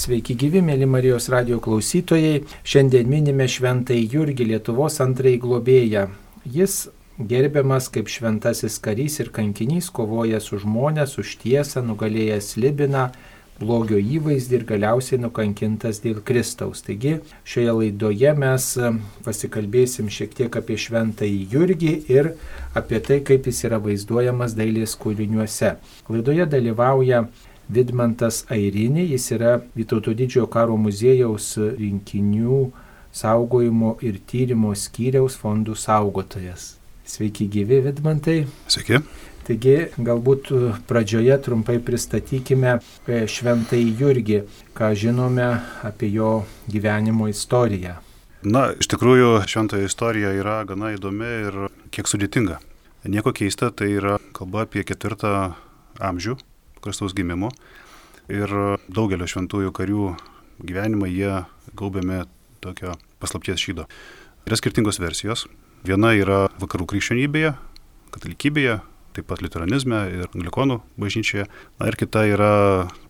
Sveiki gyvi, mėly Marijos radio klausytojai. Šiandien minime šventąjį Jurgį Lietuvos antrąjį globėją. Jis gerbiamas kaip šventasis karys ir kankinys, kovojęs už žmonės, už tiesą, nugalėjęs Libiną, blogio įvaizdį ir galiausiai nukankintas dėl Kristaus. Taigi šioje laidoje mes pasikalbėsim šiek tiek apie šventąjį Jurgį ir apie tai, kaip jis yra vaizduojamas dailės kūriniuose. Laidoje dalyvauja Vidmantas Airinė, jis yra Vytauto didžiojo karo muziejaus rinkinių saugojimo ir tyrimo skyriaus fondų saugotojas. Sveiki gyvi, Vidmantai. Sveiki. Taigi, galbūt pradžioje trumpai pristatykime e, Šventai Jurgį, ką žinome apie jo gyvenimo istoriją. Na, iš tikrųjų, šventojo istorija yra gana įdomi ir kiek sudėtinga. Nieko keista, tai yra kalba apie ketvirtą amžių, Kristaus gimimo. Ir daugelio šventųjų karių gyvenimą jie gaubiami tokio paslapties šydo. Yra skirtingos versijos. Viena yra vakarų krikščionybėje, katalikybėje, taip pat lituanizme ir anglikonų bažnyčioje. Na ir kita yra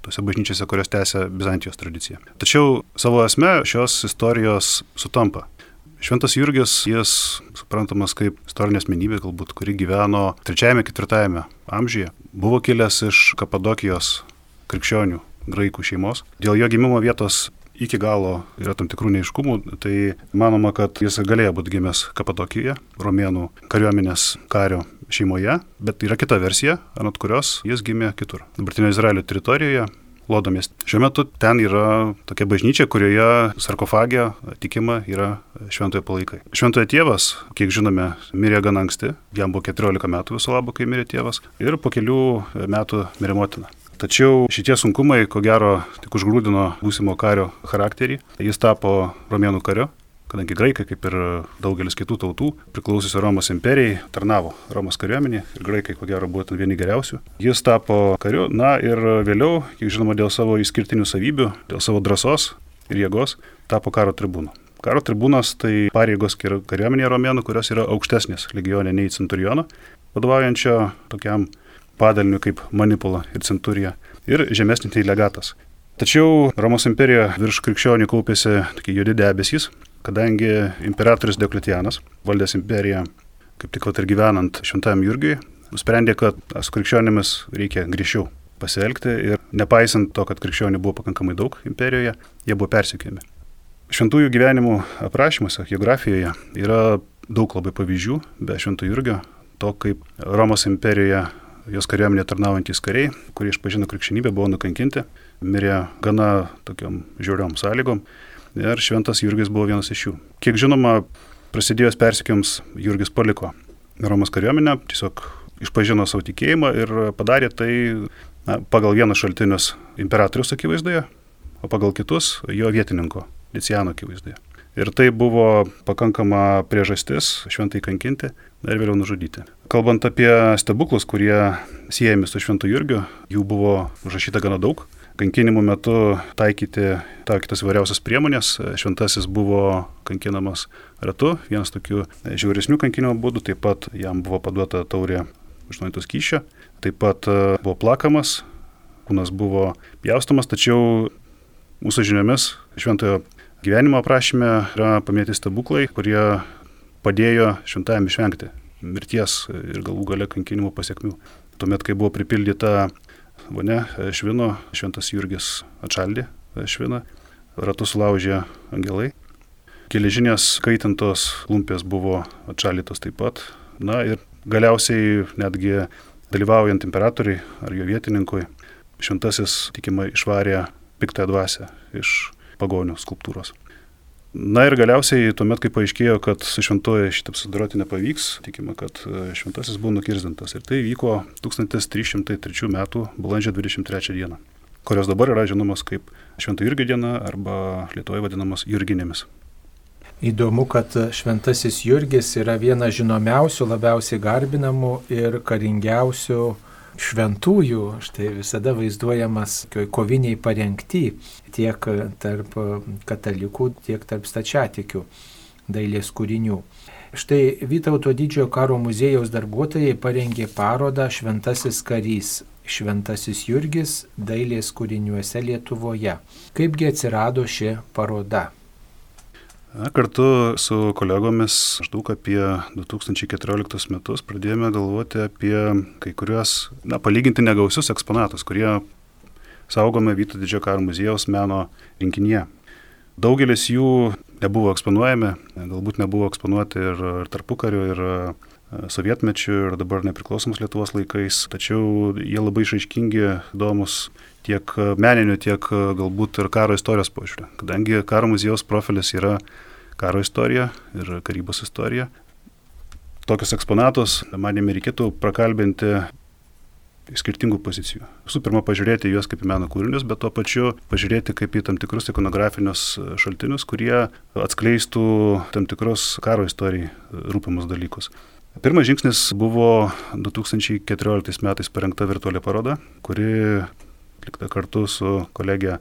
tose bažnyčiose, kurios tęsia Bizantijos tradiciją. Tačiau savo esme šios istorijos sutampa. Šventas Jurgis, jis suprantamas kaip istorinė asmenybė, galbūt, kuri gyveno 3-4 amžiuje, buvo kilęs iš Kapadokijos krikščionių graikų šeimos. Dėl jo gimimo vietos iki galo yra tam tikrų neiškumų, tai manoma, kad jis galėjo būti gimęs Kapadokijoje, romėnų kariuomenės kario šeimoje, bet yra kita versija, anot kurios jis gimė kitur. Dabartinio Izraelio teritorijoje, Lodo mieste. Šiuo metu ten yra tokia bažnyčia, kurioje sarkofagė tikima yra šventojo palaikai. Šventojo tėvas, kiek žinome, mirė gan anksti, jam buvo 14 metų viso labo, kai mirė tėvas, ir po kelių metų mirė motina. Tačiau šitie sunkumai, ko gero, tik užgrūdino būsimo kario charakterį. Jis tapo romėnų kariu kadangi graikai, kaip ir daugelis kitų tautų, priklausiusi Romos imperijai, tarnavo Romos kariuomenė ir graikai, ko gero, buvo vieni geriausių. Jis tapo kariu, na ir vėliau, žinoma, dėl savo išskirtinių savybių, dėl savo drąsos ir jėgos, tapo karo tribūnu. Karo tribūnas tai pareigos kariuomenėje romėnų, kurios yra aukštesnės legionė nei centuriono, vadovaujančio tokiam padaliniu kaip manipula ir centurija, ir žemesnį tai legatas. Tačiau Romos imperijoje virš krikščionių kaupėsi tokie juodi debesys, kadangi imperatorius Dekletianas, valdęs imperiją, kaip tik ir gyvenant šventajam Jurgiui, nusprendė, kad su krikščionimis reikia grįžčiau pasielgti ir nepaisant to, kad krikščionių buvo pakankamai daug imperijoje, jie buvo persikėjami. Šventųjų gyvenimų aprašymuose, geografijoje yra daug labai pavyzdžių, be švento Jurgio, to kaip Romos imperijoje jos kariuomenė tarnaujantis kariai, kurie išpažino krikščionybę, buvo nukankinti, mirė gana tokiam žiauriom sąlygom ir šventas Jurgis buvo vienas iš jų. Kiek žinoma, prasidėjus persikiams Jurgis paliko Romos kariuomenę, tiesiog išpažino savo tikėjimą ir padarė tai na, pagal vienus šaltinius imperatorius akivaizdoje, o pagal kitus jo vietininko Liciano akivaizdoje. Ir tai buvo pakankama priežastis šventai kankinti ir vėliau nužudyti. Kalbant apie stebuklus, kurie siejami su šventu Jurgiu, jų buvo užrašyta gana daug. Kankinimų metu taikyti taikytas įvairiausias priemonės. Šventasis buvo kankinamas ratu, vienas tokių žiauresnių kankinimo būdų, taip pat jam buvo paduota taurė užnuojantos kyšio, taip pat e, buvo plakamas, kūnas buvo pjaustamas, tačiau mūsų žiniomis šventojo Gyvenimo aprašyme yra paminėti stebuklai, kurie padėjo šventajam išvengti mirties ir galų gale kankinimo pasiekmių. Tuomet, kai buvo pripildyta vonia švino, šventas Jurgis atšaldė šviną, ratus laužė angelai. Geležinės kaitintos lumpės buvo atšalytos taip pat. Na ir galiausiai netgi dalyvaujant imperatoriui ar jo vietininkui, šventasis tikimai išvarė piktąją dvasę iš pagonių skulptūros. Na ir galiausiai, tuomet, kai paaiškėjo, kad su šventoje šitą sudaroti nepavyks, tikima, kad e, šventasis buvo nukirzdintas. Ir tai vyko 1303 m. balandžio 23 d. kurios dabar yra žinomos kaip Švento Jurgio diena arba Lietuvoje vadinamos Jurginėmis. Įdomu, kad Šventasis Jurgis yra vienas žinomiausių, labiausiai garbinamų ir karingiausių šventųjų, štai visada vaizduojamas koviniai parengti tiek tarp katalikų, tiek tarp stačiatikių dailės kūrinių. Štai Vytauto didžiojo karo muziejaus darbuotojai parengė parodą Šventasis karys. Šventasis Jurgis dailės kūriniuose Lietuvoje. Kaipgi atsirado ši paroda? Kartu su kolegomis maždaug apie 2014 metus pradėjome galvoti apie kai kuriuos, na, palyginti negausius eksponatus, kurie saugome Vyto didžiojo karo muziejaus meno rinkinyje. Daugelis jų nebuvo eksponuojami, galbūt nebuvo eksponuoti ir, ir tarpukariu, ir sovietmečiu ir dabar nepriklausomos Lietuvos laikais, tačiau jie labai išaiškingi, įdomus tiek meniniu, tiek galbūt ir karo istorijos požiūriu. Kadangi karo muziejaus profilis yra karo istorija ir karybos istorija, tokius eksponatus, manėme, reikėtų prakalbinti skirtingų pozicijų. Visų pirma, pažiūrėti juos kaip į meno kūrinius, bet tuo pačiu pažiūrėti kaip į tam tikrus ikonografinius šaltinius, kurie atskleistų tam tikrus karo istorijai rūpimus dalykus. Pirmas žingsnis buvo 2014 metais parengta virtuali paroda, kuri atlikta kartu su kolegė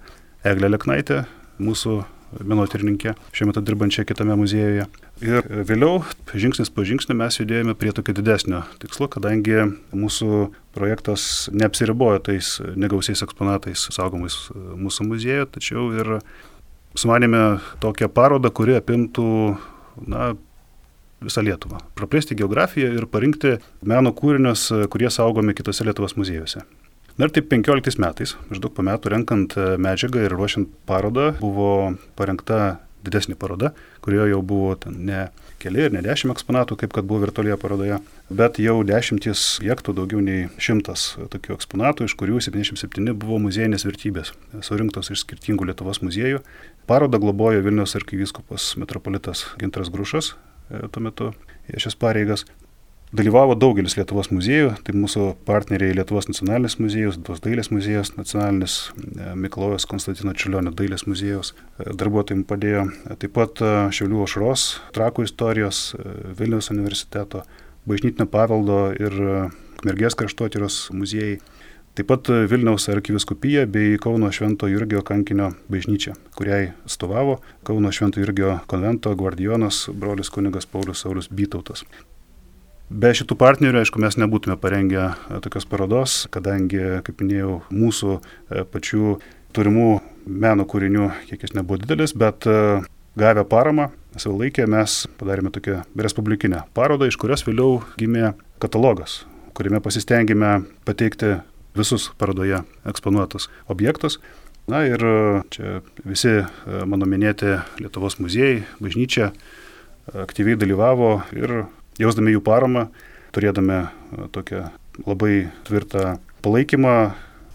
Eglė Leknaitė, mūsų menotyrininkė, šiuo metu dirbančia kitame muziejuje. Ir vėliau, žingsnis po žingsnio, mes judėjome prie tokio didesnio tikslo, kadangi mūsų projektas neapsiribojo tais negausiais eksponatais saugomais mūsų muziejuje, tačiau ir sumanėme tokią parodą, kuri apimtų na, visą Lietuvą. Praplėsti geografiją ir parinkti meno kūrinius, kurie saugomi kitose Lietuvos muziejuose. Na ir taip 15 metais, maždaug po metų renkant medžiagą ir ruošiant parodą, buvo parengta didesnė paroda, kurioje jau buvo ne keli ir ne dešimt eksponatų, kaip kad buvo virtualioje parodoje, bet jau dešimtis objektų, daugiau nei šimtas tokių eksponatų, iš kurių 77 buvo muziejinės vertybės, surinktos iš skirtingų Lietuvos muziejų. Parodą globojo Vilnius arkivyskupas metropolitas Gintras Grušas, E, tuo metu šias pareigas. Dalyvavo daugelis Lietuvos muziejų, tai mūsų partneriai Lietuvos nacionalinis muziejus, Lietuvos dailės muziejus, nacionalinis e, Miklojos Konstantino Čiulionio dailės muziejus, e, darbuotojams padėjo taip pat Šiaulių Ošros, Trakų istorijos, Vilniaus universiteto, Bažnytinio paveldo ir Mergės kraštotyros muziejai. Taip pat Vilniaus arkiviskupija bei Kauno Švento Jurgio kankinio bažnyčia, kuriai atstovavo Kauno Švento Jurgio konvento guardijonas brolis kunigas Paulius Saulis Bytautas. Be šitų partnerių, aišku, mes nebūtume parengę tokios parodos, kadangi, kaip minėjau, mūsų e, pačių turimų meno kūrinių kiekis nebuvo didelis, bet e, gavę paramą, savo laikę mes padarėme tokią respublikinę parodą, iš kurios vėliau gimė katalogas, kuriame pasistengėme pateikti visus parodoje eksponuotus objektus. Na ir e, čia visi e, mano minėti Lietuvos muziejai, bažnyčia e, aktyviai dalyvavo ir jausdami jų paramą, turėdami tokią labai tvirtą palaikymą,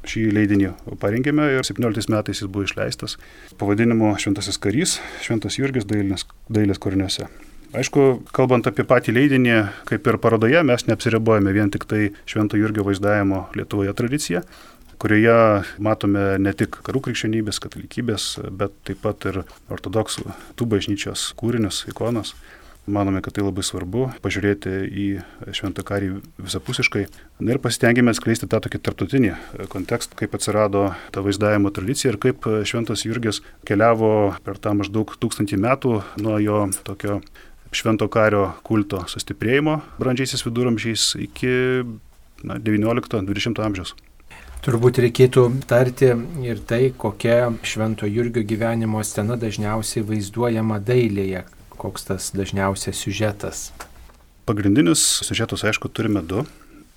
šį leidinį parengėme ir 17 metais jis buvo išleistas pavadinimu Šventasis karys, Šventas Jurgis dailės, dailės kūriniuose. Aišku, kalbant apie patį leidinį, kaip ir parodoje, mes neapsiribojame vien tik tai Švento Jurgio vaizdavimo Lietuvoje tradiciją, kurioje matome ne tik karų krikščionybės, katalikybės, bet taip pat ir ortodoksų tų bažnyčios kūrinius, ikonas. Manome, kad tai labai svarbu pažiūrėti į šventą karį visapusiškai. Na ir pasitengėme atskleisti tą tokį tarptautinį kontekstą, kaip atsirado ta vaizdavimo tradicija ir kaip šventas Jurgis keliavo per tą maždaug tūkstantį metų nuo jo tokio švento kario kulto sustiprėjimo brandžiaisiais viduramžiais iki 19-20 amžiaus. Turbūt reikėtų tarti ir tai, kokia Švento Jurgio gyvenimo scena dažniausiai vaizduojama dailėje, koks tas dažniausias siužetas. Pagrindinius siužetus, aišku, turime du.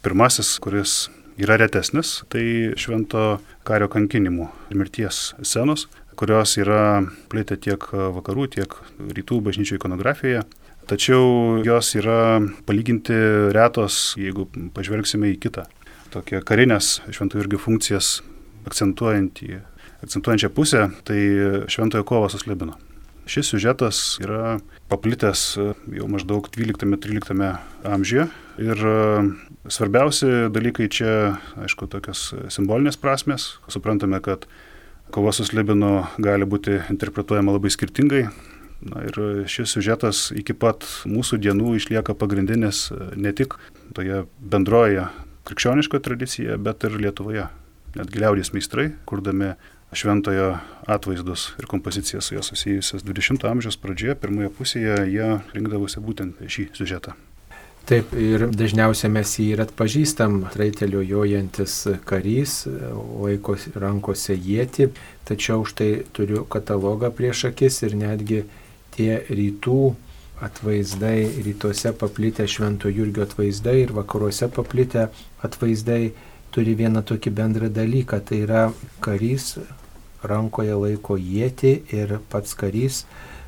Pirmasis, kuris yra retesnis, tai Švento kario kankinimų ir mirties scenos, kurios yra plėtę tiek vakarų, tiek rytų bažnyčių ikonografijoje tačiau jos yra palyginti retos, jeigu pažvelgsime į kitą. Tokia karinės šventų irgi funkcijas akcentuojantį, akcentuojančią pusę, tai šventojo kovo su slibino. Šis siužetas yra paplitęs jau maždaug 12-13 amžiuje ir svarbiausi dalykai čia, aišku, tokios simbolinės prasmes. Suprantame, kad kova su slibinu gali būti interpretuojama labai skirtingai Na ir šis siužetas iki pat mūsų dienų išlieka pagrindinis e, ne tik toje bendroje krikščioniškoje tradicijoje, bet ir Lietuvoje. Net giliaudės meistrai, kurdami šventojo atvaizdus ir kompozicijas su juo susijusias 20-ojo amžiaus pradžioje, pirmoje pusėje, jie rinkdavosi būtent šį siužetą. Taip, ir dažniausiai mes jį ir atpažįstam, raitelio jojantis karys, laiko rankose jėti, tačiau štai turiu katalogą prieš akis ir netgi tie rytų atvaizdai, rytuose paplitę Švento Jurgio atvaizdai ir vakaruose paplitę atvaizdai turi vieną tokį bendrą dalyką, tai yra karys rankoje laiko jėti ir pats karys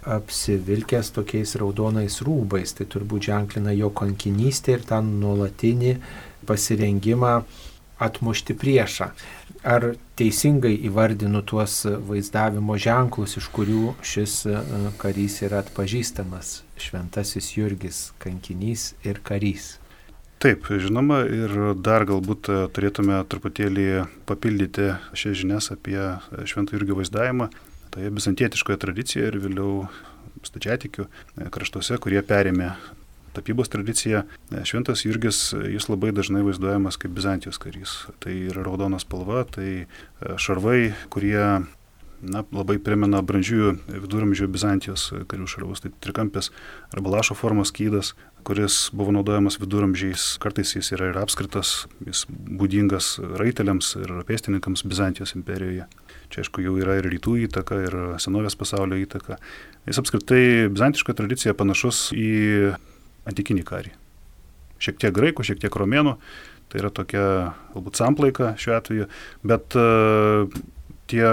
apsivilkęs tokiais raudonais rūbais. Tai turbūt ženklina jo kankinystę ir tą nuolatinį pasirengimą atmušti priešą. Ar teisingai įvardinu tuos vaizdavimo ženklus, iš kurių šis e, karys yra atpažįstamas? Šventasis Jurgis, kankinys ir karys. Taip, žinoma, ir dar galbūt e, turėtume truputėlį papildyti šias žinias apie Švento Jurgio vaizdavimą toje bizantietiškoje tradicijoje ir vėliau stačiatikių e, kraštuose, kurie perėmė tapybos tradiciją. E, Šventas Jurgis, jis labai dažnai vaizduojamas kaip Bizantijos karys. Tai yra raudona spalva, tai e, šarvai, kurie na, labai primena brandžiųjų viduramžių Bizantijos karių šarvus. Tai trikampės arba lašo formos skydas, kuris buvo naudojamas viduramžiais. Kartais jis yra ir apskritas, jis būdingas raiteliams ir pėstininkams Bizantijos imperijoje. Čia aišku jau yra ir rytų įtaka, ir senovės pasaulio įtaka. Jis apskritai bizantiška tradicija panašus į antikinį karį. Šiek tiek graikų, šiek tiek romėnų, tai yra tokia galbūt samplaika šiuo atveju, bet uh, tie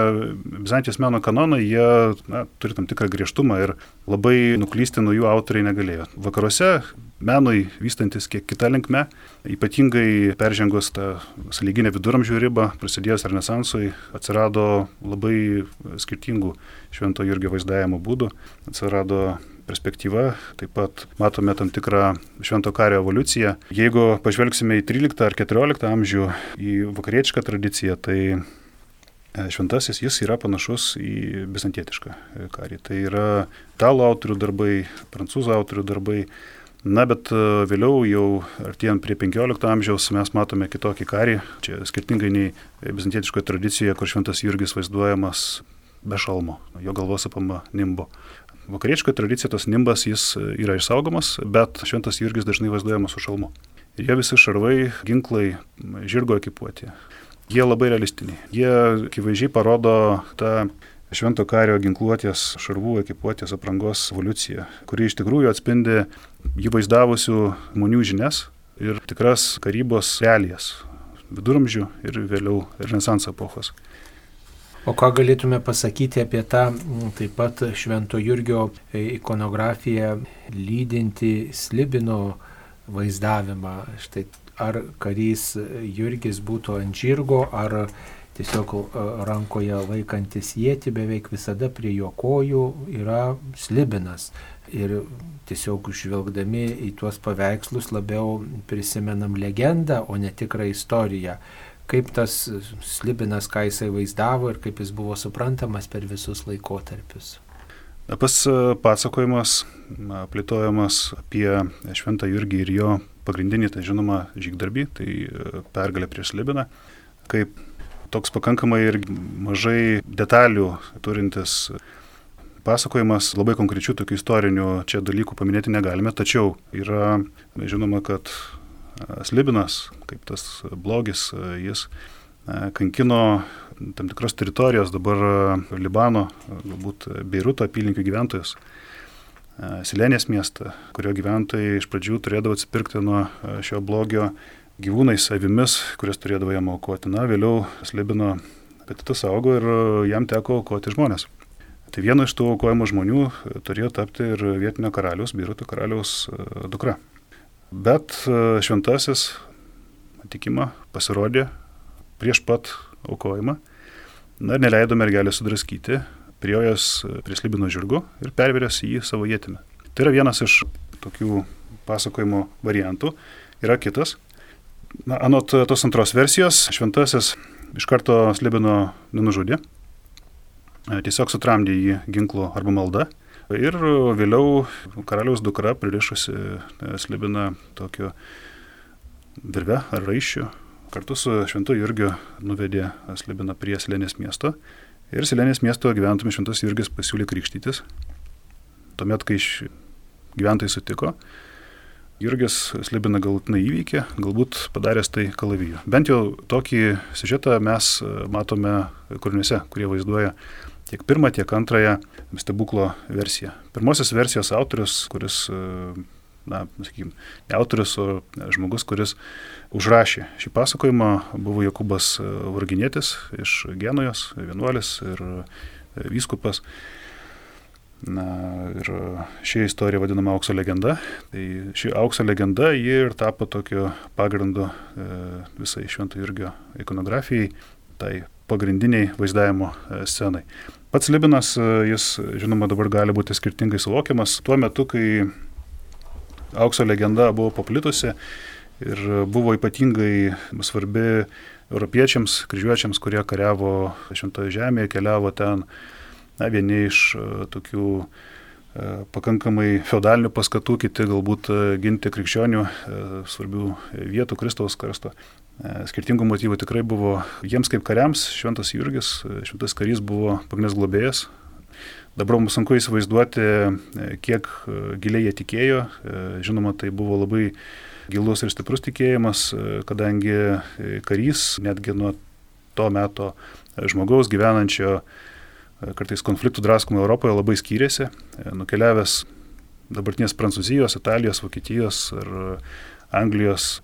Bizantijos meno kanonai, jie na, turi tam tikrą griežtumą ir labai nuklysti nuo jų autoriai negalėjo. Vakaruose menui vystantis kiek kita linkme, ypatingai peržengus tą sąlyginę viduramžių ribą, prasidėjus Renesansui, atsirado labai skirtingų Švento Jurgio vaizdavimo būdų, atsirado perspektyva, taip pat matome tam tikrą švento kario evoliuciją. Jeigu pažvelgsime į 13 ar 14 amžių, į vakarietišką tradiciją, tai šventasis jis yra panašus į bizantietišką karį. Tai yra italų autorių darbai, prancūzų autorių darbai, Na, bet e, vėliau jau artėjant prie 15 amžiaus mes matome kitokį karį, čia skirtingai nei bizantietiškoje tradicijoje, kur šventas Jurgis vaizduojamas be šalmo, jo galvos apama nimbo. Vakariečkoje tradicija tas nimbas jis yra išsaugomas, bet šventas Jurgis dažnai vaizduojamas su šalmu. Ir jie visi šarvai, ginklai, žirgo ekipuoti. Jie labai realistiniai. Jie akivaizdžiai parodo tą švento kario ginkluotės, šarvų ekipuotės aprangos evoliuciją, kuri iš tikrųjų atspindi jį vaizdavusių žmonių žinias ir tikras karybos realijas viduramžių ir vėliau Renesanso epochos. O ką galėtume pasakyti apie tą taip pat Švento Jurgio ikonografiją lydinti slibino vaizdavimą? Štai ar karys Jurgis būtų ant žirgo, ar tiesiog rankoje laikantis jėti beveik visada prie jo kojų yra slibinas. Ir tiesiog žvelgdami į tuos paveikslus labiau prisimenam legendą, o ne tikrą istoriją. Kaip tas slibinas, ką jisai vaizdavo ir kaip jis buvo suprantamas per visus laikotarpius. Pas pasakojimas plėtojamas apie Šventą Jurgį ir jo pagrindinį, tai žinoma, žygdarbį, tai pergalę prieš Libiną, kaip toks pakankamai ir mažai detalių turintis pasakojimas, labai konkrečių tokių istorinių čia dalykų paminėti negalime, tačiau yra žinoma, kad Slibinas, kaip tas blogis, jis kankino tam tikros teritorijos, dabar Libano, galbūt Beiruto apylinkių gyventojus. Silenės miestą, kurio gyventojai iš pradžių turėdavo atsipirkti nuo šio blogio gyvūnais, avimis, kurias turėdavo jam aukoti. Na, vėliau Slibino apetitas augo ir e, jam teko aukoti žmonės. Tai viena iš tų aukojimų žmonių e, turėjo tapti ir vietinio karaliaus, Biruto karaliaus e, dukra. Bet šventasis tikimą pasirodė prieš pat aukojimą. Na ir neleido mergelę sudraskyti, priejojas prie slibino žirgu ir pervėręs jį savo jėtimi. Tai yra vienas iš tokių pasakojimo variantų. Yra kitas, Na, anot tos antros versijos, šventasis iš karto Slibino nenužudė, e, tiesiog sutramdė jį ginklu arba malda. Ir vėliau karaliaus dukra pririšusi e, Slibiną tokio virve ar raiščiu, kartu su Šventu Jurgiu nuvedė Slibiną prie Silenės miesto. Ir Silenės miesto gyventojams Šventas Jurgis pasiūlė krikštytis. Tuomet, kai gyventojai sutiko, Jurgis Slibiną galutinai įveikė, galbūt padaręs tai kalaviju. Bent jau tokį siužetą mes e, matome kūriniuose, kurie vaizduoja tiek pirmą, tiek antrąją stebuklo versiją. Pirmosios versijos autorius, kuris, e, na, sakykime, ne autorius, o žmogus, kuris užrašė šį pasakojimą, buvo Jokubas Varginėtis iš Genujos, vienuolis ir vyskupas. Na, ir ši istorija vadinama aukso legenda. Tai ši aukso legenda, ji ir tapo tokio pagrindu e, visai Švento Jurgio ikonografijai, tai pagrindiniai vaizdavimo e, scenai. Pats Libinas, e, jis, žinoma, dabar gali būti skirtingai suvokiamas. Tuo metu, kai aukso legenda buvo paplitusi ir buvo ypatingai svarbi europiečiams, kryžiuočiams, kurie kariavo Šventoje žemėje, keliavo ten na, vieni iš e, tokių e, pakankamai feudalinių paskatų, kiti galbūt e, ginti krikščionių svarbių vietų Kristaus karsto. Skirtingų motyvų tikrai buvo jiems kaip kariams. Šventas Jurgis, šventas karys buvo pagrindinis globėjas. Dabar mums sunku įsivaizduoti, kiek giliai jie tikėjo. Žinoma, tai buvo labai gilus ir stiprus tikėjimas, kadangi karys netgi nuo to meto žmogaus gyvenančio kartais konfliktų draskomai Europoje labai skyrėsi, e, nukeliavęs dabartinės Prancūzijos, Italijos, Vokietijos ar Anglijos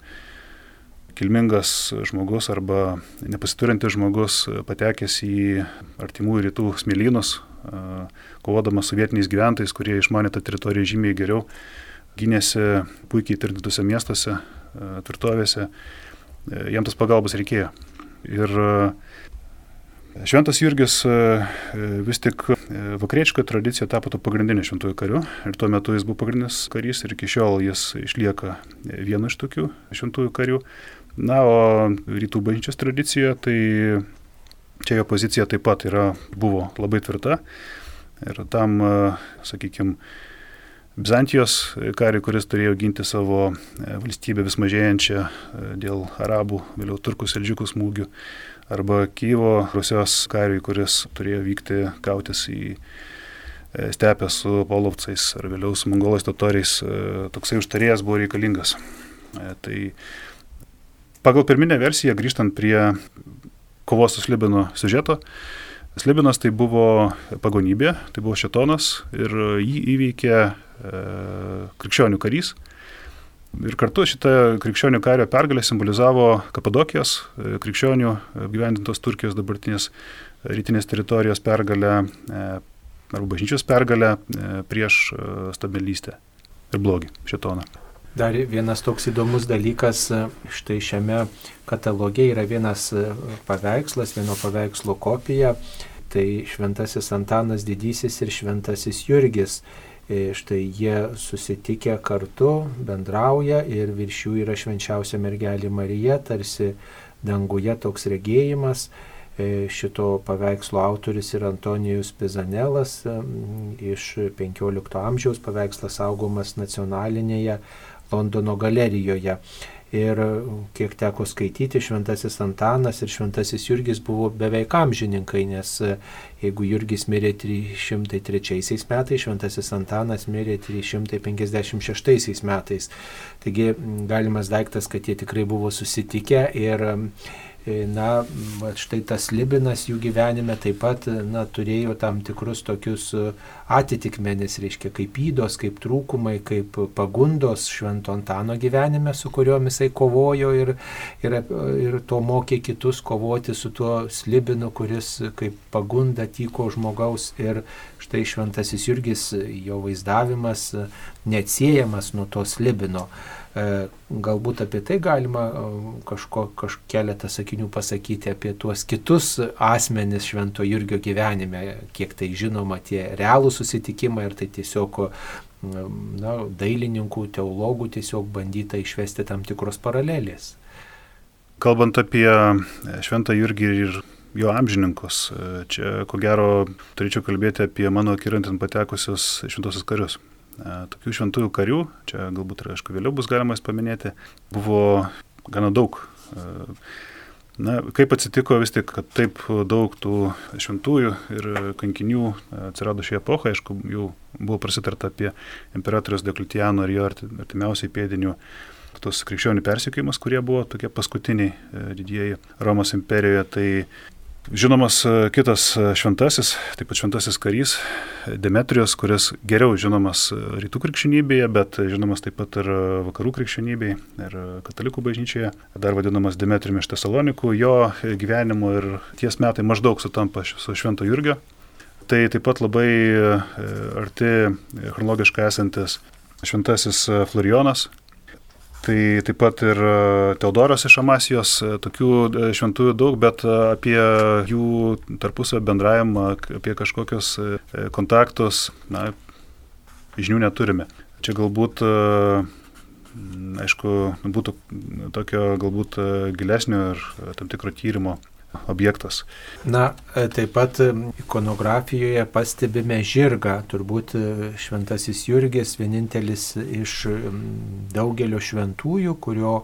kilmingas žmogus arba nepasiturintis žmogus patekęs į artimųjų rytų smėlynus, e, kovodamas su vietiniais gyventojais, kurie išmanė tą teritoriją žymiai geriau, gynėsi puikiai tvirtintose miestuose, e, tvirtovėse, jam tas pagalbos reikėjo. Ir Šventas Jurgis e, e, vis tik e, vakariečio tradicija tapo to pagrindiniu šventųjų kariu ir tuo metu jis buvo pagrindinis karys ir iki šiol jis išlieka vienu iš tokių šventųjų karių. Na, o rytų bažnyčios tradicijoje tai čia jo pozicija taip pat yra, buvo labai tvirta ir tam, sakykime, Bizantijos kariui, kuris turėjo ginti savo valstybę vis mažėjančią dėl arabų, vėliau turkų seldžiukų smūgių, arba Kyivo Rusijos kariui, kuris turėjo vykti kautis į e, stepę su polovcais ar vėliau su mongolais totoriais, e, toksai užtarėjas buvo reikalingas. E, tai pagal pirminę versiją, grįžtant prie kovos su Slibinu siužeto, Slibinas tai buvo pagonybė, tai buvo šetonas ir jį įveikė e, krikščionių karys, Ir kartu šitą krikščionių kario pergalę simbolizavo Kapadokijos, e, krikščionių apgyvendintos Turkijos dabartinės rytinės teritorijos pergalę e, arba bažnyčios pergalę e, prieš stabilystę ir blogį šitoną. Dar vienas toks įdomus dalykas, štai šiame kataloge yra vienas paveikslas, vieno paveikslo kopija, tai Šventasis Antanas Didysis ir Šventasis Jurgis. E, štai jie susitikę kartu, bendrauja ir virš jų yra švenčiausia mergelė Marija, tarsi danguje toks regėjimas. E, šito paveikslo autoris yra Antonijus Pizanelas iš 15 amžiaus paveikslas saugomas nacionalinėje Londono galerijoje. Ir kiek teko skaityti, Šventasis Antanas ir Šventasis Jurgis buvo beveik amžininkai, nes jeigu Jurgis mirė 303 metais, Šventasis Antanas mirė 356 metais. Taigi galimas daiktas, kad jie tikrai buvo susitikę ir na, štai tas Libinas jų gyvenime taip pat, na, turėjo tam tikrus tokius e, atitikmenis, reiškia, kaip įdos, kaip trūkumai, kaip pagundos Švento Antano gyvenime, su kuriomis jisai kovojo ir, ir, ir to mokė kitus kovoti su tuo Slibinu, kuris kaip pagunda tyko žmogaus ir štai Šventasis Jurgis, jo vaizdavimas neatsiejamas nuo to Slibino. E, galbūt apie tai galima e, kažko, kažkokią keletą sakinių pasakyti apie tuos kitus asmenis Švento Jurgio gyvenime, kiek tai žinoma tie realūs susitikimai ir tai tiesiog na, dailininkų, teologų tiesiog bandyta išvesti tam tikros paralelės. Kalbant apie Šventą Jurgį ir jo amžininkus, e, čia ko gero turėčiau kalbėti apie mano akirantin patekusius šventosius karius. Tokių šventųjų karių, čia galbūt ir aišku vėliau bus galima jas paminėti, buvo gana daug. Na, kaip atsitiko vis tik, kad taip daug tų šventųjų ir kankinių atsirado šioje epochoje, aišku, jau buvo prasitarta apie imperatorius Deklitiano ir jo artimiausiai pėdinių tos krikščionių persikėjimus, kurie buvo tokie paskutiniai e, didieji Romos imperijoje. Tai Žinomas e, kitas e, šventasis, taip pat šventasis karys Demetrijos, kuris geriau žinomas e, rytų krikščionybėje, bet žinomas taip pat ir vakarų krikščionybėje ir katalikų bažnyčioje, dar vadinamas Demetrijumi iš Tesalonikų, jo gyvenimo ir ties metai maždaug sutampa su Švento Jurgio. Tai taip pat labai arti chronologiškai esantis šventasis Florijonas, Tai taip pat ir e, Teodoras iš Amasijos, e, tokių e, šventųjų daug, bet apie jų tarpusavio bendravimą, apie kažkokius kontaktus, na, žinių neturime. Čia galbūt, aišku, būtų tokio galbūt gilesnio ir tam tikro tyrimo objektas. Na, taip pat ikonografijoje pastebime žirgą, turbūt e, šventasis Jurgis vienintelis iš daugelio šventųjų, kurio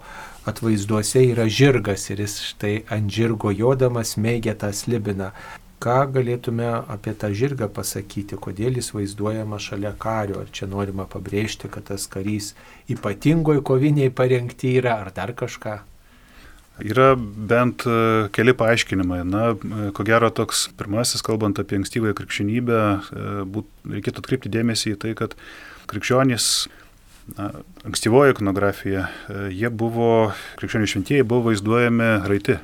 atvaizduose yra žirgas ir jis štai ant žirgo jodamas mėgia tą slibiną. Ką galėtume apie tą žirgą pasakyti, kodėl jis vaizduojama šalia kario, ar čia norima pabrėžti, kad tas karys ypatingoje koviniai parengti yra, ar dar kažką? Yra bent e, keli paaiškinimai. Na, e, ko gero toks pirmasis, kalbant apie ankstyvąją krikščionybę, e, būt, reikėtų atkreipti dėmesį į tai, kad krikščionys, na, ankstyvoji ikonografija, jie buvo, krikščionių šventieji buvo vaizduojami raiti.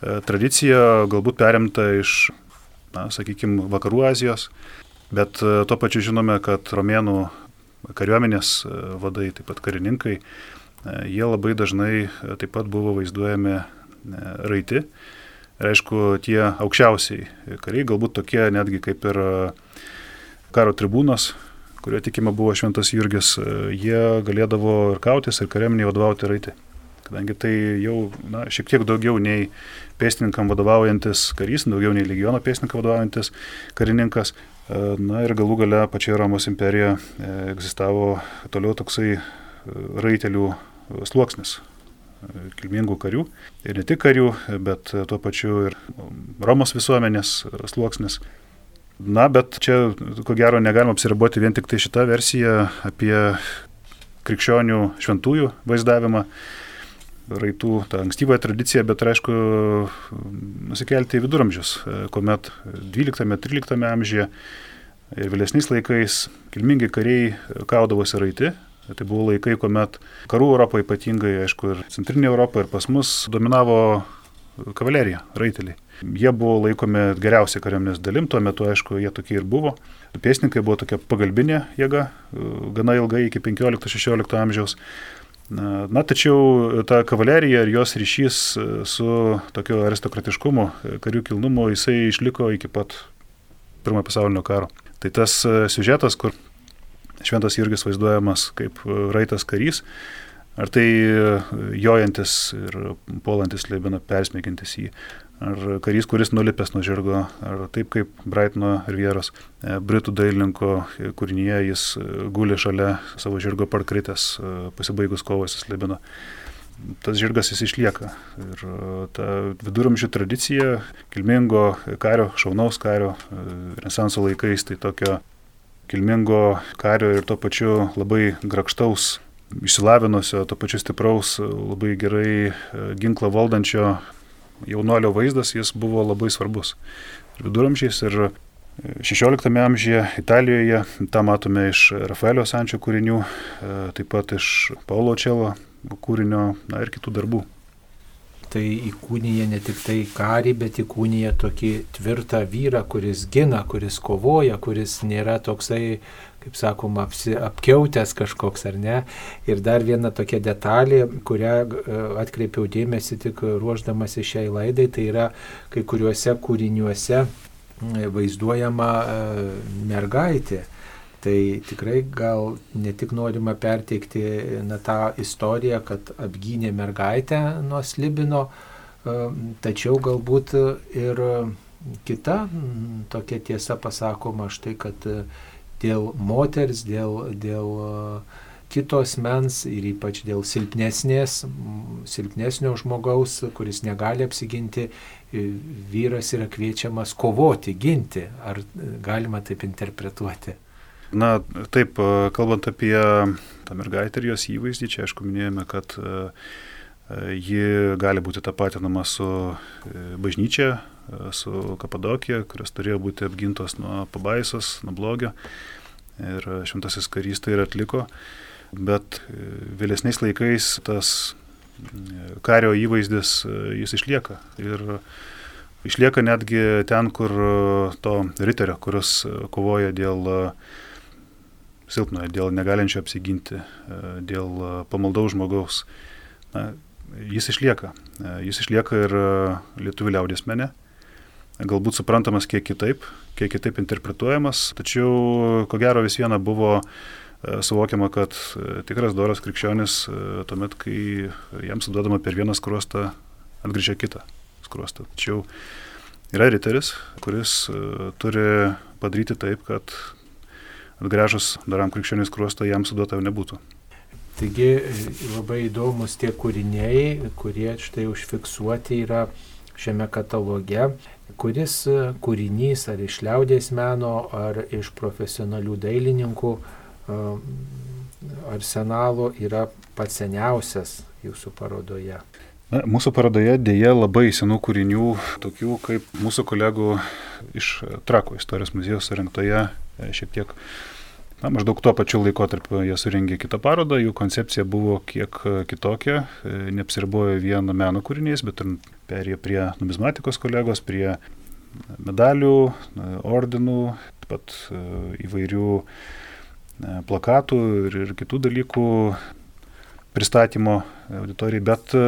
Tradicija galbūt perimta iš, na, sakykime, vakarų Azijos, bet tuo pačiu žinome, kad romėnų kariuomenės vadai, taip pat karininkai, jie labai dažnai e, taip pat buvo vaizduojami e, raiti. Ir aišku, tie aukščiausiai kariai, galbūt tokie netgi kaip ir karo tribūnos, kurio tikima buvo šventas Jurgis, jie galėdavo ir kautis, ir kariuomeniai vadovauti raiti. Kadangi tai jau na, šiek tiek daugiau nei pėstininkam vadovaujantis karys, daugiau nei legiono pėstininkam vadovaujantis karininkas. Na ir galų gale pačioje Romos imperijoje egzistavo toliau toksai raitelių sluoksnis kilmingų karių. Ir ne tik karių, bet tuo pačiu ir Romos visuomenės sluoksnis. Na, bet čia, ko gero, negalima apsiriboti vien tik tai šitą versiją apie krikščionių šventųjų vaizdavimą, raitų, tą ankstyvąją tradiciją, bet aišku, nusikelti į viduramžius, kuomet 12-13 amžiuje ir vėlesniais laikais kilmingi kariai kaudavosi raiti, Tai buvo laikai, kuomet karų Europoje ypatingai, aišku, ir centrinė Europa, ir pas mus dominavo kavalerija, raiteliai. Jie buvo laikomi geriausia kariuomenės dalim, tuo metu, aišku, jie tokie ir buvo. Pėsnikai buvo tokia pagalbinė jėga, gana ilgai iki 15-16 amžiaus. Na, tačiau ta kavalerija ir jos ryšys su tokiu aristokratiškumu, karių kilnumu, jisai išliko iki pat pirmojo pasaulinio karo. Tai tas siužetas, kur šventas Jurgis vaizduojamas kaip e, raitas karys, ar tai e, jojantis ir puolantis leibina persmėgintis jį, ar karys, kuris nulipęs nuo žirgo, ar taip kaip Brightono Rivieros e, britų dailininko kūrinyje jis guli šalia savo žirgo parkritęs, pasibaigus kovos jis leibina. Tas žirgas jis išlieka. Ir ta viduramžių tradicija, kilmingo kario, šaunaus kario, renesanso laikais, tai tokio kilmingo kario ir to pačiu labai grakštaus, išsilavinusio, to pačiu stipraus, labai gerai e, ginklą valdančio jaunuolio vaizdas, jis buvo labai svarbus. Ir viduramžiais ir 16 e, amžiuje Italijoje, tą matome iš Rafaelio Sančio kūrinių, e, taip pat iš Paulo Čelo kūrinio na, ir kitų darbų tai įkūnyje ne tik tai karį, bet įkūnyje tokį tvirtą vyrą, kuris gina, kuris kovoja, kuris nėra toksai, kaip sakoma, apsi, apkiautęs kažkoks ar ne. Ir dar viena tokia detalė, kurią e, atkreipiau dėmesį tik ruoždamasi šiai laidai, tai yra kai kuriuose kūriniuose vaizduojama e, mergaitė. Tai tikrai gal ne tik norima perteikti na, tą istoriją, kad apgynė mergaitę nuo slibino, e, tačiau galbūt ir kita tokia tiesa pasakoma štai, kad dėl moters, dėl, dėl kitos mens ir ypač dėl silpnesnės, silpnesnio žmogaus, kuris negali apsiginti, vyras yra kviečiamas kovoti, ginti. Ar galima taip interpretuoti? Na, taip, kalbant apie tą mergaitę ir jos įvaizdį, čia aišku minėjome, kad ji gali būti tapatinama su bažnyčia, su Kapadokija, kurios turėjo būti apgintos nuo pabaisos, nuo blogio. Ir šventasis karys tai ir atliko. Bet vėlesniais laikais tas kario įvaizdis jis išlieka. Ir išlieka netgi ten, kur to riterio, kuris kovoja dėl silpnojo, dėl negalinčio apsiginti, dėl pamaldaus žmogaus. Na, jis išlieka. Jis išlieka ir lietuvių liaudės mene galbūt suprantamas kiek kitaip, kiek kitaip interpretuojamas, tačiau ko gero vis viena buvo e, suvokiama, kad e, tikras doras krikščionis e, tuomet, kai jam suduodama per vieną skruostą, atgrįžia kitą skruostą. Tačiau yra riteris, kuris turi padaryti taip, kad atgręžus daram krikščionis skruostą jam suduota nebūtų. Taigi labai įdomus tie kūriniai, kurie štai užfiksuoti yra šiame kataloge kuris e, kūrinys ar iš liaudės meno, ar iš profesionalių dailininkų e, arsenalo yra pats seniausias jūsų parodoje? Na, mūsų parodoje dėja labai senų kūrinių, tokių kaip mūsų kolegų iš Trako istorijos muziejaus surinktoje e, šiek tiek Na, maždaug tuo pačiu laikotarpiu jie suringė kitą parodą, jų koncepcija buvo kiek kitokia, neapsiribojo vieno meno kūriniais, bet perėjo prie numizmatikos kolegos, prie medalių, ordinų, taip pat e, įvairių e, plakatų ir, ir kitų dalykų pristatymo auditorijai, bet e,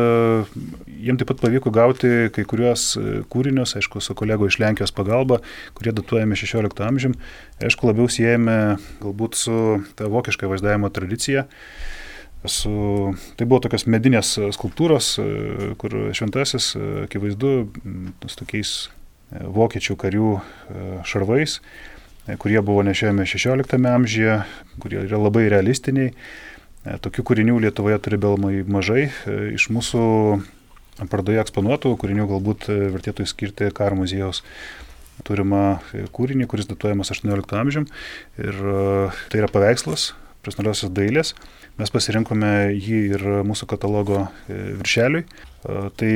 jiems taip pat pavyko gauti kai kuriuos kūrinius, aišku, su kolego iš Lenkijos pagalba, kurie datuojami 16 amžiam, aišku, labiau siejami galbūt su ta vokiška vaizdavimo tradicija su, tai buvo tokios medinės skulptūros, e, kur šventasis, e, akivaizdu, su tokiais e, vokiečių karių šarvais, kurie buvo nešiojami 16 amžiuje, kurie yra labai realistiniai. Tokių kūrinių Lietuvoje turi belmai mažai. Iš mūsų parodoje eksponuotų kūrinių galbūt vertėtų įskirti karo muziejaus turimą kūrinį, kuris datuojamas 18 amžiam. Ir tai yra paveikslas profesionaliosios dailės Mes pasirinkome jį ir mūsų katalogo e, viršeliui. E, tai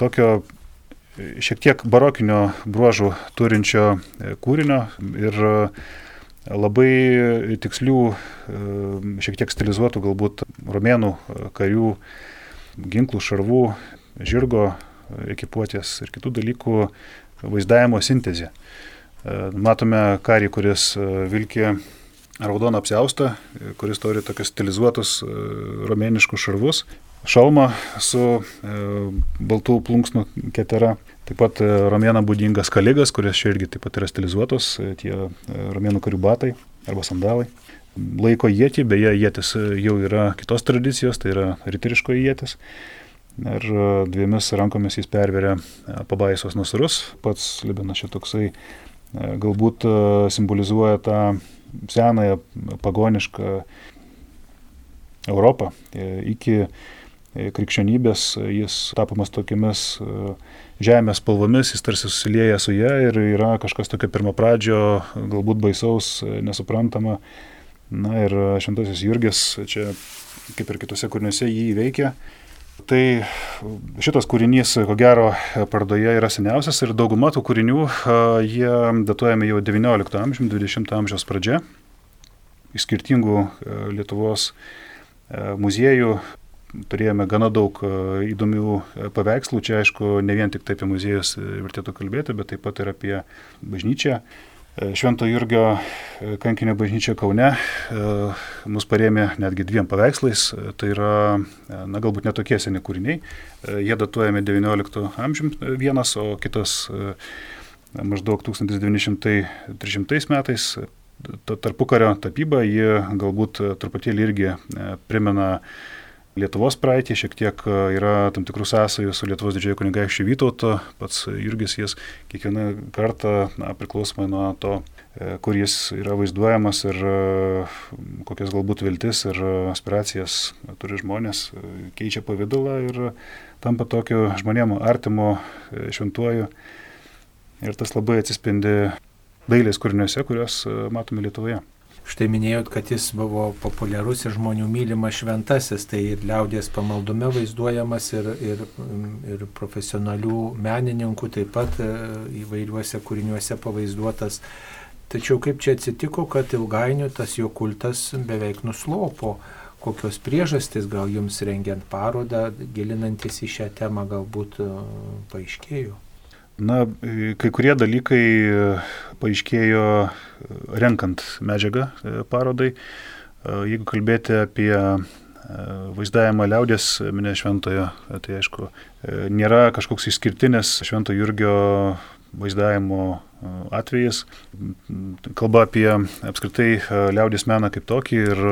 tokio e, šiek tiek barokinio bruožų turinčio kūrinio ir labai tikslių, šiek tiek stilizuotų galbūt romėnų karių ginklų, šarvų, žirgo ekipuotės ir kitų dalykų vaizdavimo sintezė. Matome karį, kuris vilkė raudoną apsiaustą, kuris turi tokius stilizuotus e, romėniškus šarvus, šalmą su e, baltų plunksnų ketera, taip pat e, romėnam būdingas kaligas, kuris čia irgi taip pat yra stilizuotos, tie romėnų karių batai arba sandalai. Laiko jėti, beje, jėtis jau yra kitos tradicijos, tai yra riteriško jėtis. Ir dviemis rankomis jis perveria pabaisos nasrus. Pats Libinas šitoksai galbūt simbolizuoja tą senąją pagonišką Europą. E, iki e, krikščionybės jis tapomas tokiamis e, žemės spalvomis, jis tarsi susilieja su ją ir yra kažkas tokio pirmo pradžio, galbūt baisaus, nesuprantama. Na ir šventasis Jurgis čia, kaip ir kitose kūriniuose, jį įveikia. Tai šitas kūrinys, ko gero, parodoje yra seniausias ir dauguma tų kūrinių, jie datuojami jau XIX amžiaus, XX amžiaus pradžia. Iš skirtingų Lietuvos muziejų turėjome gana daug įdomių paveikslų. Čia, aišku, ne vien tik tai apie muziejus vertėtų kalbėti, bet taip pat ir apie bažnyčią. Švento Jurgio e, kankinio bažnyčia Kaune e, mus parėmė netgi dviem paveikslais. E, tai yra, na, galbūt netokie seni kūriniai. Jie datuojami XIX amžium vienas, o kitas maždaug 1930 metais. Ta tarpukario tapyba, ji galbūt truputėlį irgi primena Lietuvos praeitį, šiek tiek e, yra tam tikrų sąsajų su Lietuvos didžiojo kunigaikščiu Vytautu, pats Jurgis jis kiekvieną kartą, na, priklausomai nuo to, e, kur jis yra vaizduojamas ir e, kokias galbūt viltis ir aspiracijas turi žmonės, keičia pavydalą ir tampa tokiu žmonėmu artimu šventuoju. Ir tas labai atsispindi dailės kūriniuose, kuriuos matome Lietuvoje. Štai minėjot, kad jis buvo populiarus ir žmonių mylimas šventasis, tai ir liaudės pamaldume vaizduojamas ir, ir, ir profesionalių menininkų taip pat e, įvairiuose kūriniuose pavaizduotas. Tačiau kaip čia atsitiko, kad ilgainiui tas jo kultas beveik nuslopo? Kokios priežastys gal jums rengiant parodą, gilinantis į šią temą, galbūt e, paaiškėjo? Na, kai kurie dalykai e, paaiškėjo e, renkant medžiagą e, parodai. Jeigu kalbėti apie vaizdavimą liaudės minė šventojo, tai aišku, nėra kažkoks išskirtinis švento Jurgio vaizdavimo atvejis. Kalba apie apskritai liaudės meną kaip tokį ir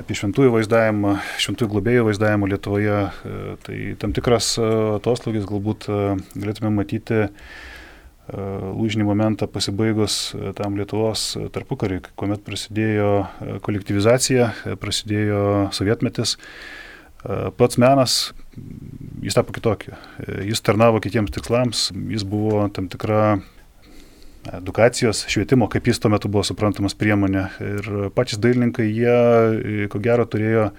apie šventųjų vaizdavimą, šventųjų globėjų vaizdavimą Lietuvoje. E, tai tam tikras e, atoslūgis galbūt e, galėtume matyti lūžinį momentą pasibaigus tam Lietuvos tarpukariui, kuomet prasidėjo kolektivizacija, prasidėjo sovietmetis. Pats menas, jis tapo kitokiu. Jis tarnavo kitiems tikslams, jis buvo tam tikra edukacijos, švietimo, kaip jis tuo metu buvo suprantamas priemonė. Ir patys dailininkai, jie, e, ko gero, turėjo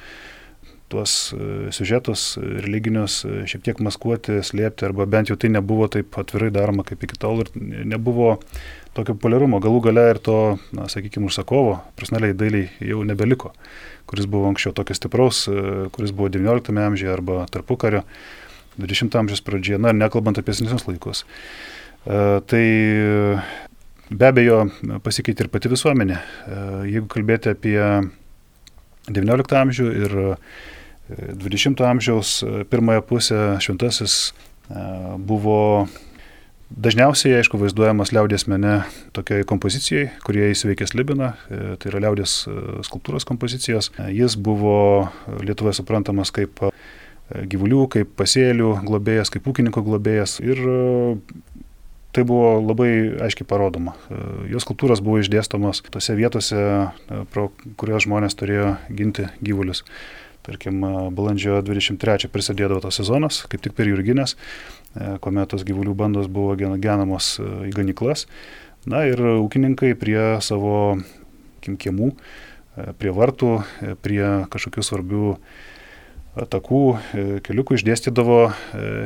tuos e, siužetus religinius e, šiek tiek maskuoti, slėpti, arba bent jau tai nebuvo taip atvirai daroma kaip iki tol ir nebuvo tokio populiarumo. Galų gale ir to, na, sakykime, užsakovo, prasneliai dailiai jau nebeliko, kuris buvo anksčiau tokio stipraus, kuris buvo XIX amžiuje arba tarpukario, XX amžiaus pradžioje, na, nekalbant apie senesnius laikus. E, tai be abejo pasikeitė ir pati visuomenė. E, jeigu kalbėti apie XIX amžių ir 20 e, amžiaus pirmąją pusę šventasis buvo dažniausiai, aišku, vaizduojamas liaudės mene tokiai kompozicijai, kurie įsiveikęs Libiną, tai yra liaudės skulptūros kompozicijos. Jis buvo Lietuvoje suprantamas kaip gyvulių, kaip pasėlių globėjas, kaip ūkininko globėjas ir tai buvo labai aiškiai parodoma. E, jos skulptūros buvo išdėstomos tose vietose, e, pro kurias žmonės turėjo ginti gyvulius. Tarkim, e, balandžio 23 prisidėdavo tas sezonas, kaip tik per Jurginės, kuomet tos gyvulių bandos buvo genamos į ganiklas. Na ir ūkininkai prie savo kiemų, prie vartų, prie kažkokių svarbių takų, e, keliukų išdėstydavo e,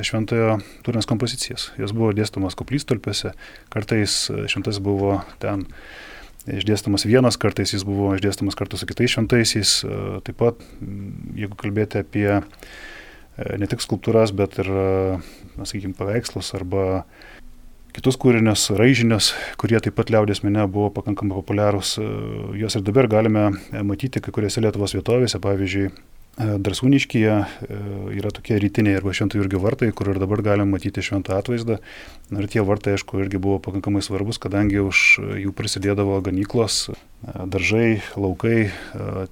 šventojo turinės kompozicijas. Jos buvo dėstomas koplystolpėse, kartais e, šventas buvo ten išdėstamas vienas, kartais jis buvo išdėstamas kartu su kitais šventaisiais. Taip pat, jeigu kalbėti apie ne tik skulptūras, bet ir, na, sakykime, paveikslus arba kitus kūrinius, raižinius, kurie taip pat liaudės mene buvo pakankamai populiarūs. Juos ir dabar galime matyti kai kuriuose Lietuvos vietovėse, pavyzdžiui, E, Drasūniškyje e, yra tokie rytiniai arba Švento Jurgio vartai, kur ir dabar galim matyti šventą atvaizdą. Ir tie vartai, aišku, irgi buvo pakankamai svarbus, kadangi už jų prisidėdavo ganyklos, e, daržai, laukai,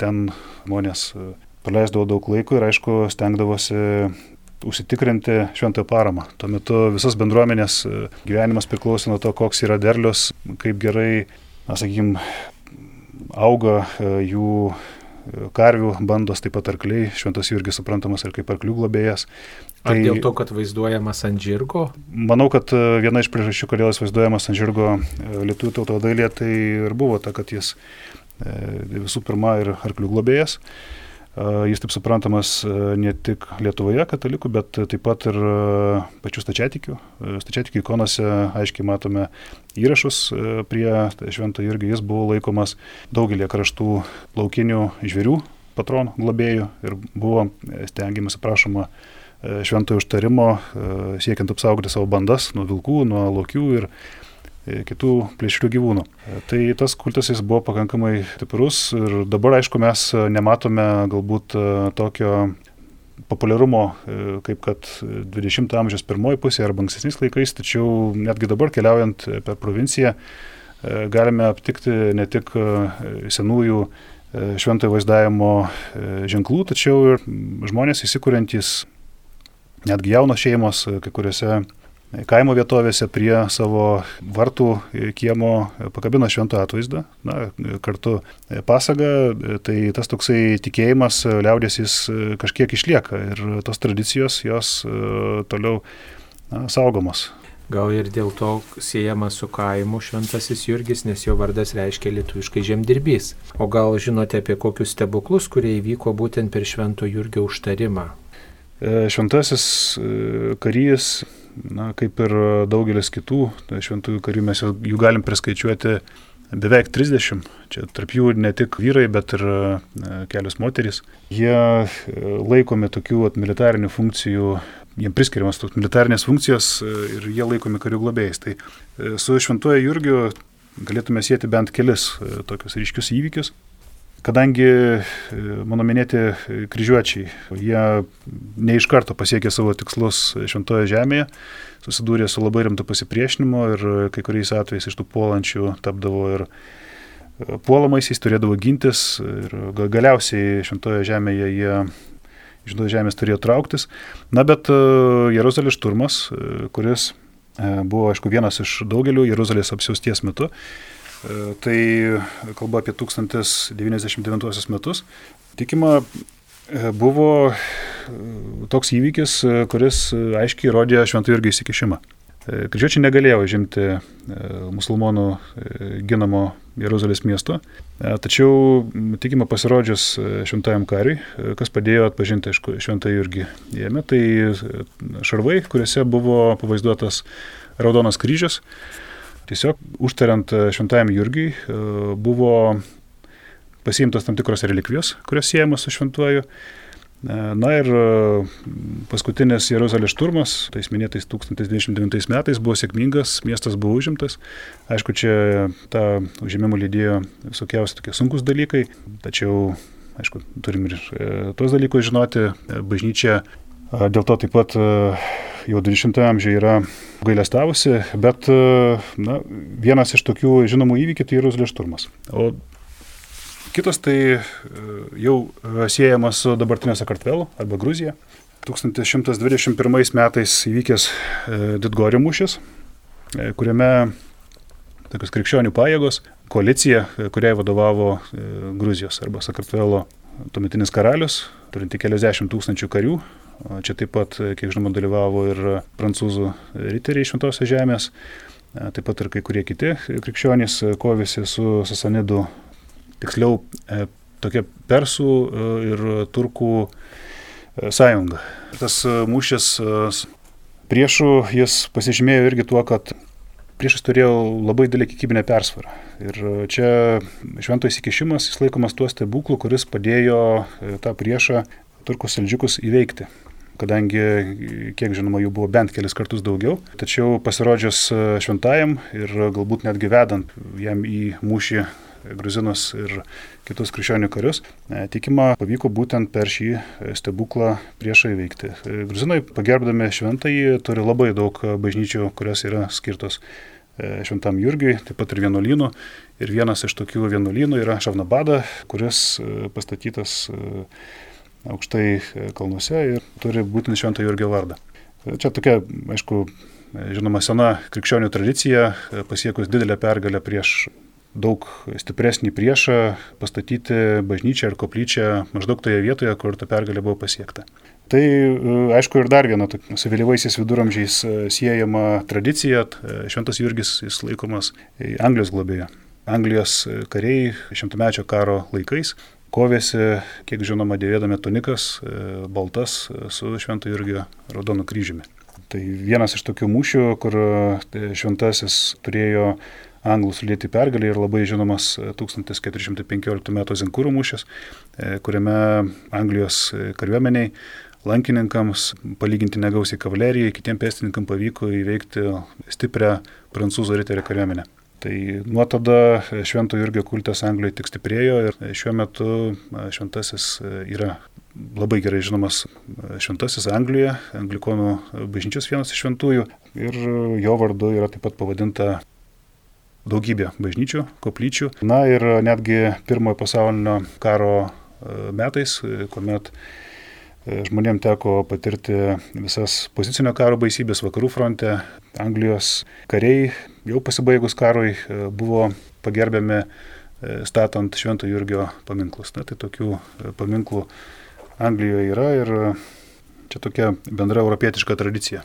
ten žmonės praleisdavo daug laiko ir, aišku, stengdavosi užsitikrinti šventąją paramą. Tuo metu visas bendruomenės gyvenimas priklausė nuo to, koks yra derlius, kaip gerai, na, sakykime, auga jų karvių bandos, taip pat arkliai, šventas Jurgis suprantamas ir kaip arklių globėjas. Ar tai, dėl to, kad vaizduojamas ant žirgo? Manau, kad e, viena iš priežasčių, kodėl jis vaizduojamas ant žirgo e, lietuvių tauto dailė, tai ir buvo ta, kad jis e, visų pirma ir arklių globėjas. Jis taip suprantamas ne tik Lietuvoje katalikų, bet taip pat ir pačių stačiatikių. Stačiatikių ikonose aiškiai matome įrašus prie Švento Jurgio. Jis buvo laikomas daugelį kraštų laukinių žvėrių patronų, globėjų ir buvo stengiamas, prašoma, šventojo užtarimo siekiant apsaugoti savo bandas nuo vilkų, nuo lokių ir E, kitų plėšrių gyvūnų. E, tai tas kultas jis buvo pakankamai stiprus ir dabar, aišku, mes nematome galbūt e, tokio populiarumo, kaip kad 20-ojo amžiaus pirmoji pusė arba ankstesniais laikais, tačiau netgi dabar keliaujant per provinciją galime aptikti ne tik senųjų šventojo vaizdavimo ženklų, tačiau ir žmonės įsikūrentys, netgi jaunos šeimos, kai kuriuose kaimo vietovėse prie savo vartų kiemo pakabino švento atvaizdą, na, kartu pasagą, tai tas toksai tikėjimas liaudės jis kažkiek išlieka ir tos tradicijos jos toliau na, saugomos. Gal ir dėl to siejama su kaimu šventasis Jurgis, nes jo vardas reiškia lietuviškai žemdirbys. O gal žinote apie kokius stebuklus, kurie įvyko būtent per švento Jurgio užtarimą? Šventasis karys na, kaip ir daugelis kitų tai šventųjų karių, mes jų galim priskaičiuoti beveik 30. Čia tarp jų ne tik vyrai, bet ir e, kelios moterys. Jie e, laikomi tokių militarinių funkcijų, jiems priskiriamas tos militarinės funkcijos e, ir jie laikomi karių globėjais. Tai su šventuoju Jurgiu galėtume sėti bent kelis tokius ryškius įvykius. Kadangi e, mano minėti kryžiuočiai, jie ne iš karto pasiekė savo tikslus šventoje žemėje, susidūrė su labai rimtu pasipriešinimu ir kai kuriais atvejais iš tų puolančių tapdavo ir e, puolamaisiais, turėdavo gintis ir galiausiai šventoje žemėje jie iš tos žemės turėjo trauktis. Na bet e, Jeruzalės šturmas, kuris buvo, aišku, vienas iš daugelių Jeruzalės apsiausties metu, E, tai kalba apie 1099 metus. Tikima, e, buvo e, toks įvykis, kuris aiškiai rodė šventų irgi įsikišimą. Kryžiuočiai negalėjo žimti musulmonų ginamo Jeruzalės miesto, tačiau tikima pasirodžius šventajam kariui, kas padėjo atpažinti šventą Jurgį jame, tai šarvai, kuriuose buvo pavaizduotas raudonas kryžius, Tiesiog užtariant e, šventajam Jurgiai e, buvo pasiimtos tam tikros relikvijos, kurios siejamos su šventuoju. E, na ir paskutinis Jeruzalės šturmas, tais minėtais 1029 metais, buvo sėkmingas, miestas buvo užimtas. Aišku, čia tą užėmimą lydėjo visokiausi tokie sunkus dalykai, tačiau, aišku, turim ir tos dalykus žinoti. Bažnyčia dėl to taip pat jau 20 amžiuje yra gailestavusi, bet na, vienas iš tokių žinomų įvykių tai Jeruzalės šturmas. O kitas tai e, jau siejamas su dabartinė Sakartvelu arba Gruzija. 1121 metais įvykęs e, Didgorio mūšis, e, kuriame tokios krikščionių pajėgos, koalicija, kuriai vadovavo Gruzijos arba Sakartvelo tuometinis karalius, turinti keliasdešimt tūkstančių karių, Čia taip pat, kiek žinoma, dalyvavo ir prancūzų riteriai šventosios žemės, taip pat ir kai kurie kiti krikščionys kovėsi su Sasanidu, tiksliau e, tokia persų e, ir turkų e, sąjunga. Tas mūšis priešų jis pasižymėjo irgi tuo, kad priešas turėjo labai didelį kiekybinę persvarą. Ir čia švento įsikišimas jis laikomas tuo stebuklu, kuris padėjo tą priešą turkus saldžiukus įveikti kadangi, kiek žinoma, jų buvo bent kelis kartus daugiau. Tačiau pasirodžius e, šventajam ir galbūt netgi vedant jam į mūšį gruzinus ir kitus krikščionių karius, e, tikima pavyko būtent per šį stebuklą priešą įveikti. E, gruzinai, pagerbdami šventąjį, turi labai daug bažnyčių, kurios yra skirtos šventam Jurgiui, taip pat ir vienuolynų. Ir vienas iš tokių vienuolynų yra Šavnabada, kuris pastatytas aukštai e, kalnuose ir turi būtent Švento Jurgio vardą. E, čia tokia, aišku, e, žinoma, sena krikščionių tradicija, pasiekus didelę pergalę prieš daug stipresnį priešą, pastatyti bažnyčią ir koplyčią maždaug toje vietoje, kur ta pergalė buvo pasiekta. Tai aišku ir dar viena su vėlyvaisiais viduramžiais siejama tradicija, Šventas Jurgis jis laikomas Anglijos globėje. Anglijos kariai šimtamečio karo laikais kovėsi, kiek žinoma, dėvėdami tunikas, e, baltas e, su Švento Jurgio raudonu kryžiumi. Tai vienas iš tokių mūšių, kur e, šventasis turėjo anglų sulėti pergalį ir labai žinomas 1415 m. Zinkūrų mūšis, kuriame Anglijos kariuomeniai lankininkams, palyginti negausiai kavalerijai, kitiems pėstininkams pavyko įveikti stiprią prancūzų riterio kariuomenę. Tai nuo tada Švento Jurgio kultas Anglijoje tik stiprėjo ir šiuo metu šventasis yra labai gerai žinomas šventasis Anglijoje, anglikonų bažnyčios vienas iš šventųjų ir jo vardu yra taip pat pavadinta daugybė bažnyčių, koplyčių. Na ir netgi pirmojo pasaulinio karo metais, kuomet žmonėm teko patirti visas pozicinio karo baisybės vakarų fronte. Anglijos kariai jau pasibaigus karui buvo pagerbiami statant Švento Jurgio paminklus. Na, tai tokių paminklų Anglijoje yra ir čia tokia bendra europietiška tradicija.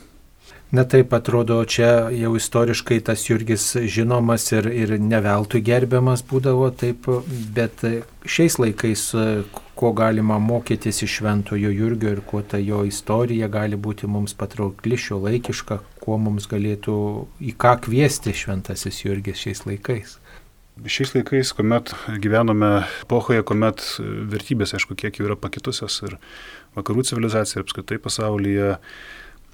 Na taip atrodo, čia jau istoriškai tas Jurgis žinomas ir, ir neveltui gerbiamas būdavo taip, bet šiais laikais ko galima mokytis iš Šventojo Jurgio ir kuo ta jo istorija gali būti mums patraukli šio laikiška, kuo mums galėtų į ką kviesti Šventasis Jurgis šiais laikais. Šiais laikais, kuomet gyvename epochoje, kuomet vertybės, aišku, kiek jau yra pakitusios ir vakarų civilizacija, apskritai pasaulyje,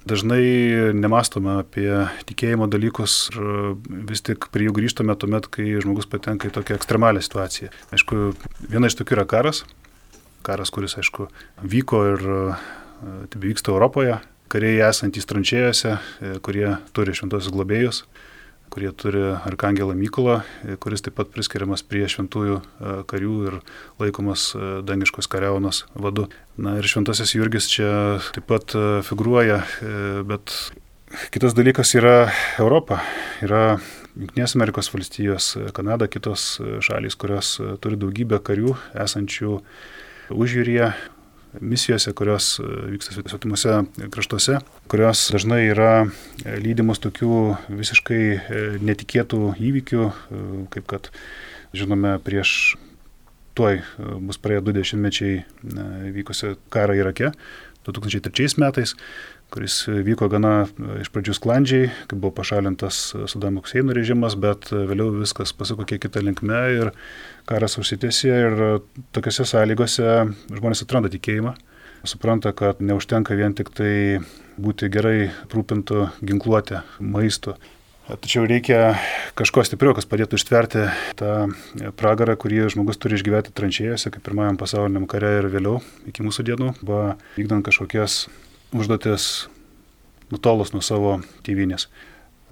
Dažnai nemastome apie tikėjimo dalykus ir vis tik prie jų grįžtame tuomet, kai žmogus patenka į tokią ekstremalią situaciją. Aišku, viena iš tokių yra karas. Karas, kuris, aišku, vyko ir tai vyksta Europoje. Kariai esantys tranšėjose, kurie turi šventosius globėjus, kurie turi Arkangelą Mykolą, kuris taip pat priskiriamas prie šventųjų e, karių ir laikomas e, dangiškos kariaunos vadu. Na ir šventasis Jurgis čia taip pat e, figuruoja, bet kitas dalykas yra Europa. Yra Junktinės Amerikos valstijos, Kanada, kitos šalys, kurios turi daugybę karių esančių užjūryje, misijose, kurios e, vyksta svetimuose kraštuose, kurios dažnai yra e, lydimos tokių visiškai e, netikėtų įvykių, kaip kad žinome prieš tuoj bus praėję du dešimtmečiai vykusią karą Irake 2003 metais, kuris vyko gana iš pradžių sklandžiai, kai buvo pašalintas Sudamo Huseino režimas, bet vėliau viskas pasuko kiek kitą linkmę ir karas užsitęsė ir tokiuose sąlygose žmonės atranda tikėjimą, supranta, kad neužtenka vien tik tai būti gerai rūpintų ginkluotę, maistu. Tačiau reikia kažko stipriau, kas padėtų ištverti tą pragarą, kurį žmogus turi išgyventi tranšėjose, kaip pirmajam pasauliniam kare ir vėliau, iki mūsų dienų, arba vykdant kažkokias užduotis nutolus nuo savo tėvynės.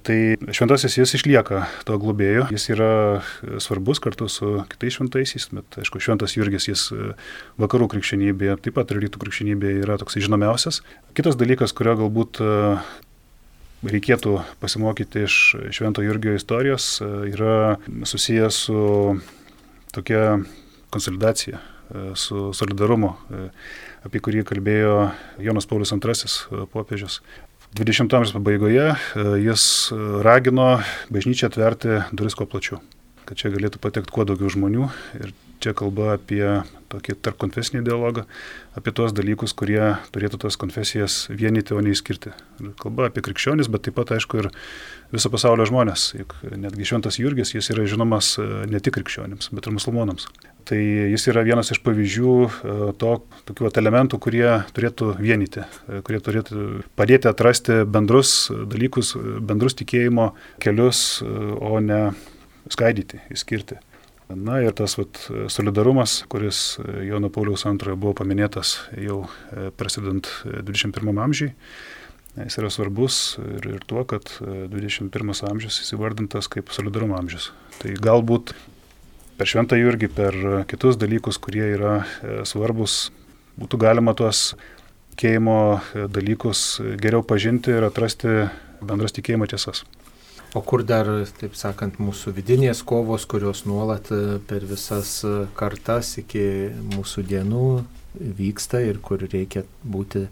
Tai šventasis jis išlieka to globėjo, jis yra svarbus kartu su kitais šventaisiais, bet aišku, šventas Jurgis jis vakarų krikščionybėje, taip pat ir rytų krikščionybėje yra toksai žinomiausias. Kitas dalykas, kurio galbūt reikėtų pasimokyti iš švento Jurgio istorijos, yra susijęs su tokia konsolidacija, su solidarumu apie kurį kalbėjo Jonas Paulius II e, popiežius. 20 amžiaus pabaigoje e, jis ragino bažnyčią atverti duris kuo plačiau, kad čia galėtų patekti kuo daugiau žmonių ir čia kalba apie tokį tarpkonfesinį dialogą, apie tuos dalykus, kurie turėtų tas konfesijas vienyti, o ne įskirti. Ir kalba apie krikščionis, bet taip pat, aišku, ir viso pasaulio žmonės. Juk netgi Šventas Jurgis, jis yra žinomas e, ne tik krikščionims, bet ir musulmonams. Tai jis yra vienas iš pavyzdžių e, to, tokių elementų, kurie turėtų vienyti, e, kurie turėtų padėti atrasti bendrus dalykus, bendrus tikėjimo kelius, o ne skaidyti, įskirti. Na ir tas vat, solidarumas, kuris Jono Pauliaus antrojo buvo paminėtas jau e, prasidant 21 e, amžiui, jis yra svarbus ir, ir tuo, kad 21 e, amžius įsivardintas kaip solidarumo amžius. Tai galbūt per šventą Jurgį, per kitus dalykus, kurie yra svarbus, būtų galima tuos tikėjimo dalykus geriau pažinti ir atrasti bendras tikėjimo tiesas. O kur dar, taip sakant, mūsų vidinės kovos, kurios nuolat e, per visas e, kartas iki mūsų dienų vyksta ir kur reikia būti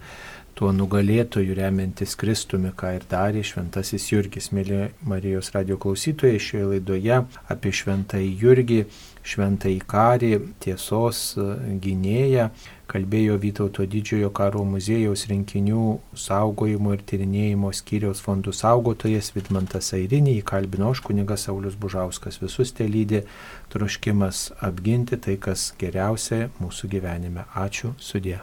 tuo nugalėtoju remiantis Kristumi, ką ir darė šventasis Jurgis, mėly Marijos radio klausytojai, šioje laidoje apie šventąjį Jurgį, šventąjį karį, tiesos e, gynėją, kalbėjo Vytauto didžiojo karo muziejaus rinkinių saugojimo ir tyrinėjimo skyriaus fondų saugotojas Vidmantas Airinį, įkalbino aš kunigas Saulis Bužauskas. Visus te lydė troškimas apginti tai, kas geriausia mūsų gyvenime. Ačiū, sudė.